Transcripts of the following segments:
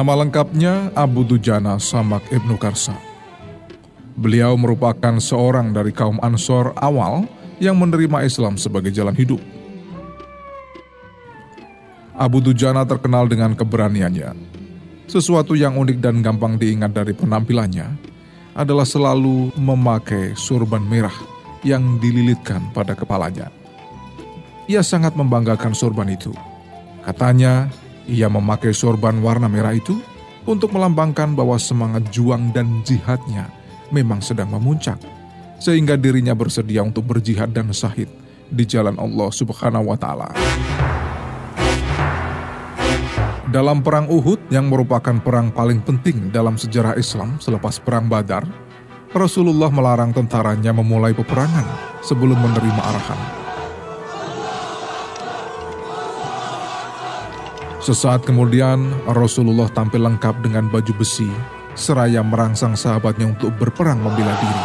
Nama lengkapnya Abu Dujana Samak Ibnu Karsa. Beliau merupakan seorang dari kaum Ansor awal yang menerima Islam sebagai jalan hidup. Abu Dujana terkenal dengan keberaniannya. Sesuatu yang unik dan gampang diingat dari penampilannya adalah selalu memakai surban merah yang dililitkan pada kepalanya. Ia sangat membanggakan sorban itu. Katanya, ia memakai sorban warna merah itu untuk melambangkan bahwa semangat juang dan jihadnya memang sedang memuncak, sehingga dirinya bersedia untuk berjihad dan syahid di jalan Allah Subhanahu wa Ta'ala. Dalam Perang Uhud, yang merupakan perang paling penting dalam sejarah Islam selepas Perang Badar, Rasulullah melarang tentaranya memulai peperangan sebelum menerima arahan Sesaat kemudian, Rasulullah tampil lengkap dengan baju besi, seraya merangsang sahabatnya untuk berperang membela diri,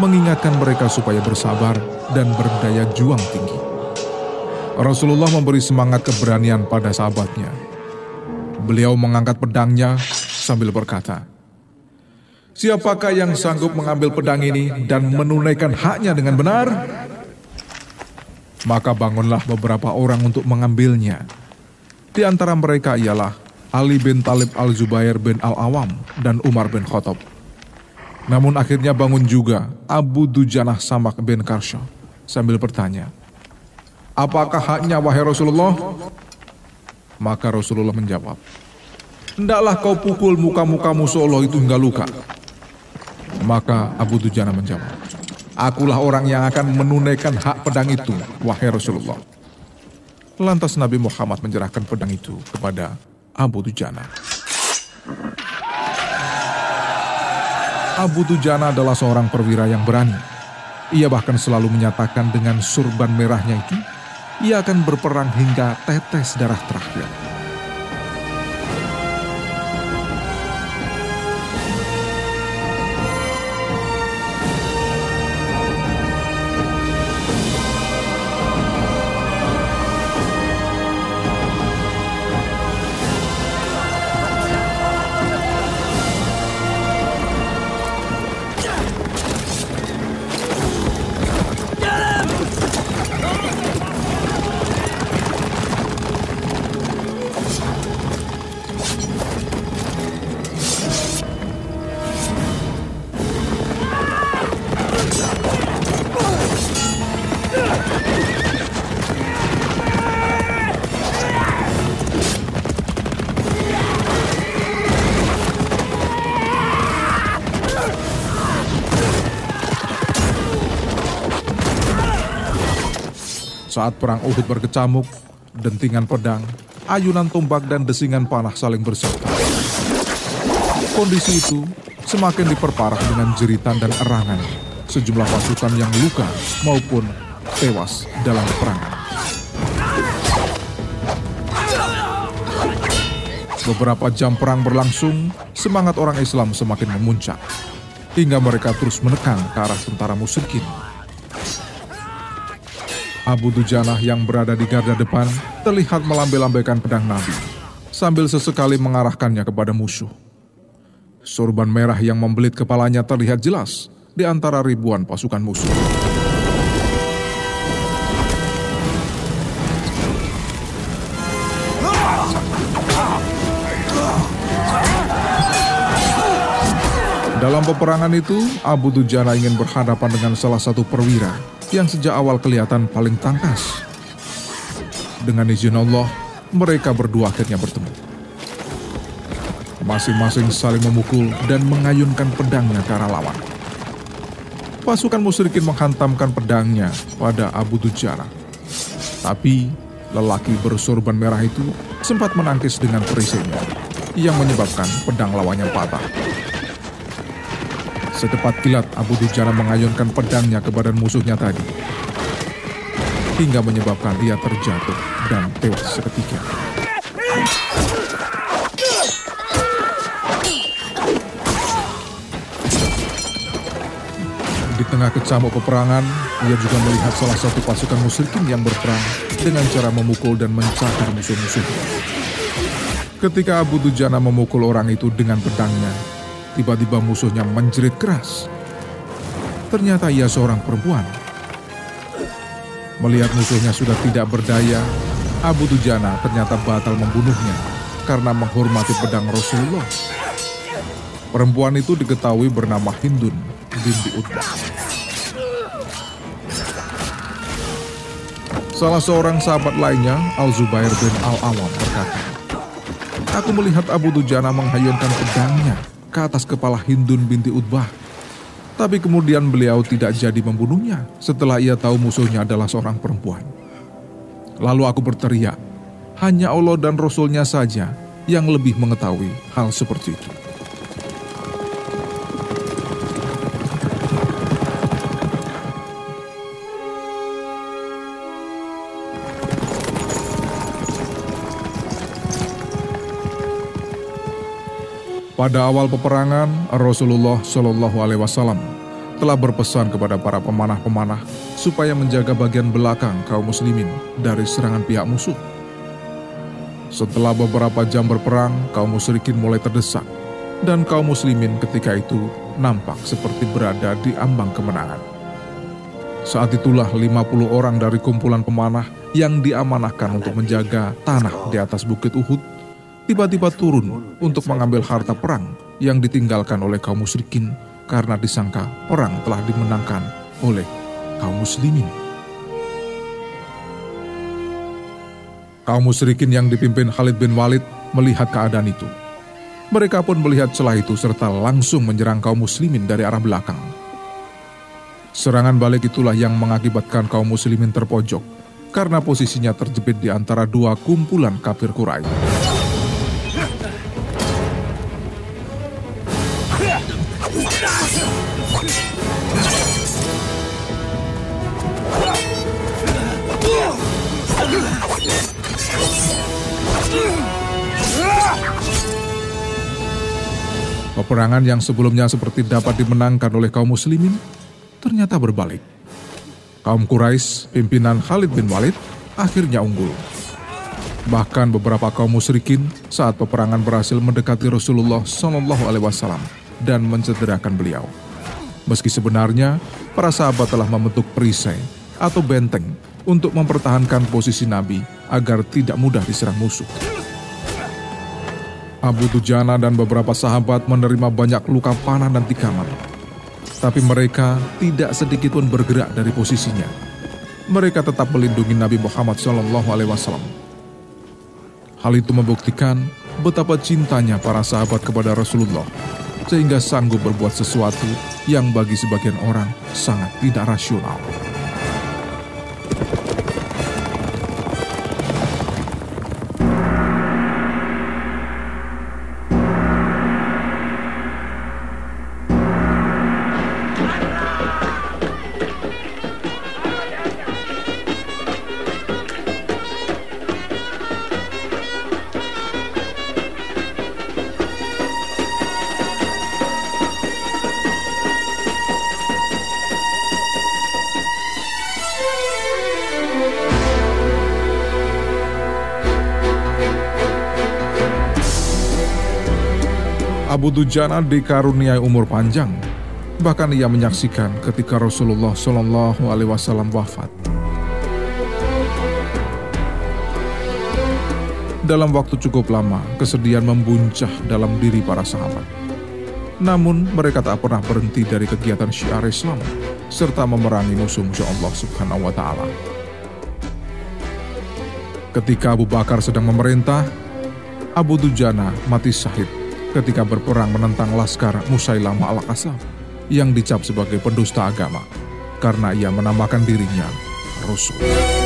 mengingatkan mereka supaya bersabar dan berdaya juang tinggi. Rasulullah memberi semangat keberanian pada sahabatnya. Beliau mengangkat pedangnya sambil berkata, Siapakah yang sanggup mengambil pedang ini dan menunaikan haknya dengan benar? Maka bangunlah beberapa orang untuk mengambilnya di antara mereka ialah Ali bin Talib al-Zubair bin al-Awam dan Umar bin Khattab. Namun akhirnya bangun juga Abu Dujanah Samak bin Karsha sambil bertanya, Apakah haknya wahai Rasulullah? Maka Rasulullah menjawab, Hendaklah kau pukul muka-muka musuh Allah itu hingga luka. Maka Abu Dujana menjawab, Akulah orang yang akan menunaikan hak pedang itu, wahai Rasulullah. Lantas Nabi Muhammad menyerahkan pedang itu kepada Abu Dujana. Abu Dujana adalah seorang perwira yang berani. Ia bahkan selalu menyatakan dengan surban merahnya itu, ia akan berperang hingga tetes darah terakhir. Saat perang Uhud berkecamuk, dentingan pedang, ayunan tombak dan desingan panah saling berserta. Kondisi itu semakin diperparah dengan jeritan dan erangan sejumlah pasukan yang luka maupun tewas dalam peperangan. Beberapa jam perang berlangsung, semangat orang Islam semakin memuncak, hingga mereka terus menekan ke arah tentara musyrikin Abu Dujanah yang berada di garda depan terlihat melambai-lambaikan pedang Nabi sambil sesekali mengarahkannya kepada musuh. Sorban merah yang membelit kepalanya terlihat jelas di antara ribuan pasukan musuh. Dalam peperangan itu, Abu Dujana ingin berhadapan dengan salah satu perwira yang sejak awal kelihatan paling tangkas. Dengan izin Allah, mereka berdua akhirnya bertemu. Masing-masing saling memukul dan mengayunkan pedangnya ke arah lawan. Pasukan musyrikin menghantamkan pedangnya pada Abu Dujana. Tapi lelaki bersorban merah itu sempat menangkis dengan perisainya yang menyebabkan pedang lawannya patah. Secepat kilat Abu Dujana mengayunkan pedangnya ke badan musuhnya tadi. Hingga menyebabkan dia terjatuh dan tewas seketika. Di tengah kecamuk peperangan, ia juga melihat salah satu pasukan musyrikin yang berperang dengan cara memukul dan mencakar musuh-musuhnya. Ketika Abu Dujana memukul orang itu dengan pedangnya, tiba-tiba musuhnya menjerit keras. Ternyata ia seorang perempuan. Melihat musuhnya sudah tidak berdaya, Abu Dujana ternyata batal membunuhnya karena menghormati pedang Rasulullah. Perempuan itu diketahui bernama Hindun binti Utbah. Salah seorang sahabat lainnya, Al-Zubair bin Al-Awam berkata, Aku melihat Abu Dujana menghayunkan pedangnya ke atas kepala Hindun binti Utbah. Tapi kemudian beliau tidak jadi membunuhnya setelah ia tahu musuhnya adalah seorang perempuan. Lalu aku berteriak, hanya Allah dan Rasulnya saja yang lebih mengetahui hal seperti itu. Pada awal peperangan, Rasulullah Shallallahu Alaihi Wasallam telah berpesan kepada para pemanah-pemanah supaya menjaga bagian belakang kaum muslimin dari serangan pihak musuh. Setelah beberapa jam berperang, kaum musyrikin mulai terdesak dan kaum muslimin ketika itu nampak seperti berada di ambang kemenangan. Saat itulah 50 orang dari kumpulan pemanah yang diamanahkan untuk menjaga tanah di atas bukit Uhud tiba-tiba turun untuk mengambil harta perang yang ditinggalkan oleh kaum musyrikin karena disangka perang telah dimenangkan oleh kaum muslimin. Kaum musyrikin yang dipimpin Khalid bin Walid melihat keadaan itu. Mereka pun melihat celah itu serta langsung menyerang kaum muslimin dari arah belakang. Serangan balik itulah yang mengakibatkan kaum muslimin terpojok karena posisinya terjepit di antara dua kumpulan kafir Quraisy. Peperangan yang sebelumnya seperti dapat dimenangkan oleh kaum muslimin, ternyata berbalik. Kaum Quraisy, pimpinan Khalid bin Walid, akhirnya unggul. Bahkan beberapa kaum musyrikin saat peperangan berhasil mendekati Rasulullah Shallallahu Alaihi Wasallam dan mencederakan beliau. Meski sebenarnya para sahabat telah membentuk perisai atau benteng untuk mempertahankan posisi Nabi agar tidak mudah diserang musuh. Abu Dujana dan beberapa sahabat menerima banyak luka panah dan tikaman. Tapi mereka tidak sedikit pun bergerak dari posisinya. Mereka tetap melindungi Nabi Muhammad SAW. Hal itu membuktikan betapa cintanya para sahabat kepada Rasulullah, sehingga sanggup berbuat sesuatu yang bagi sebagian orang sangat tidak rasional. Abu Dujana dikaruniai umur panjang. Bahkan ia menyaksikan ketika Rasulullah Shallallahu Alaihi Wasallam wafat. Dalam waktu cukup lama, kesedihan membuncah dalam diri para sahabat. Namun, mereka tak pernah berhenti dari kegiatan syiar Islam serta memerangi musuh-musuh Allah Subhanahu wa Ta'ala. Ketika Abu Bakar sedang memerintah, Abu Dujana mati syahid ketika berperang menentang laskar Musailamah al-Kasab yang dicap sebagai pendusta agama karena ia menamakan dirinya Rasul.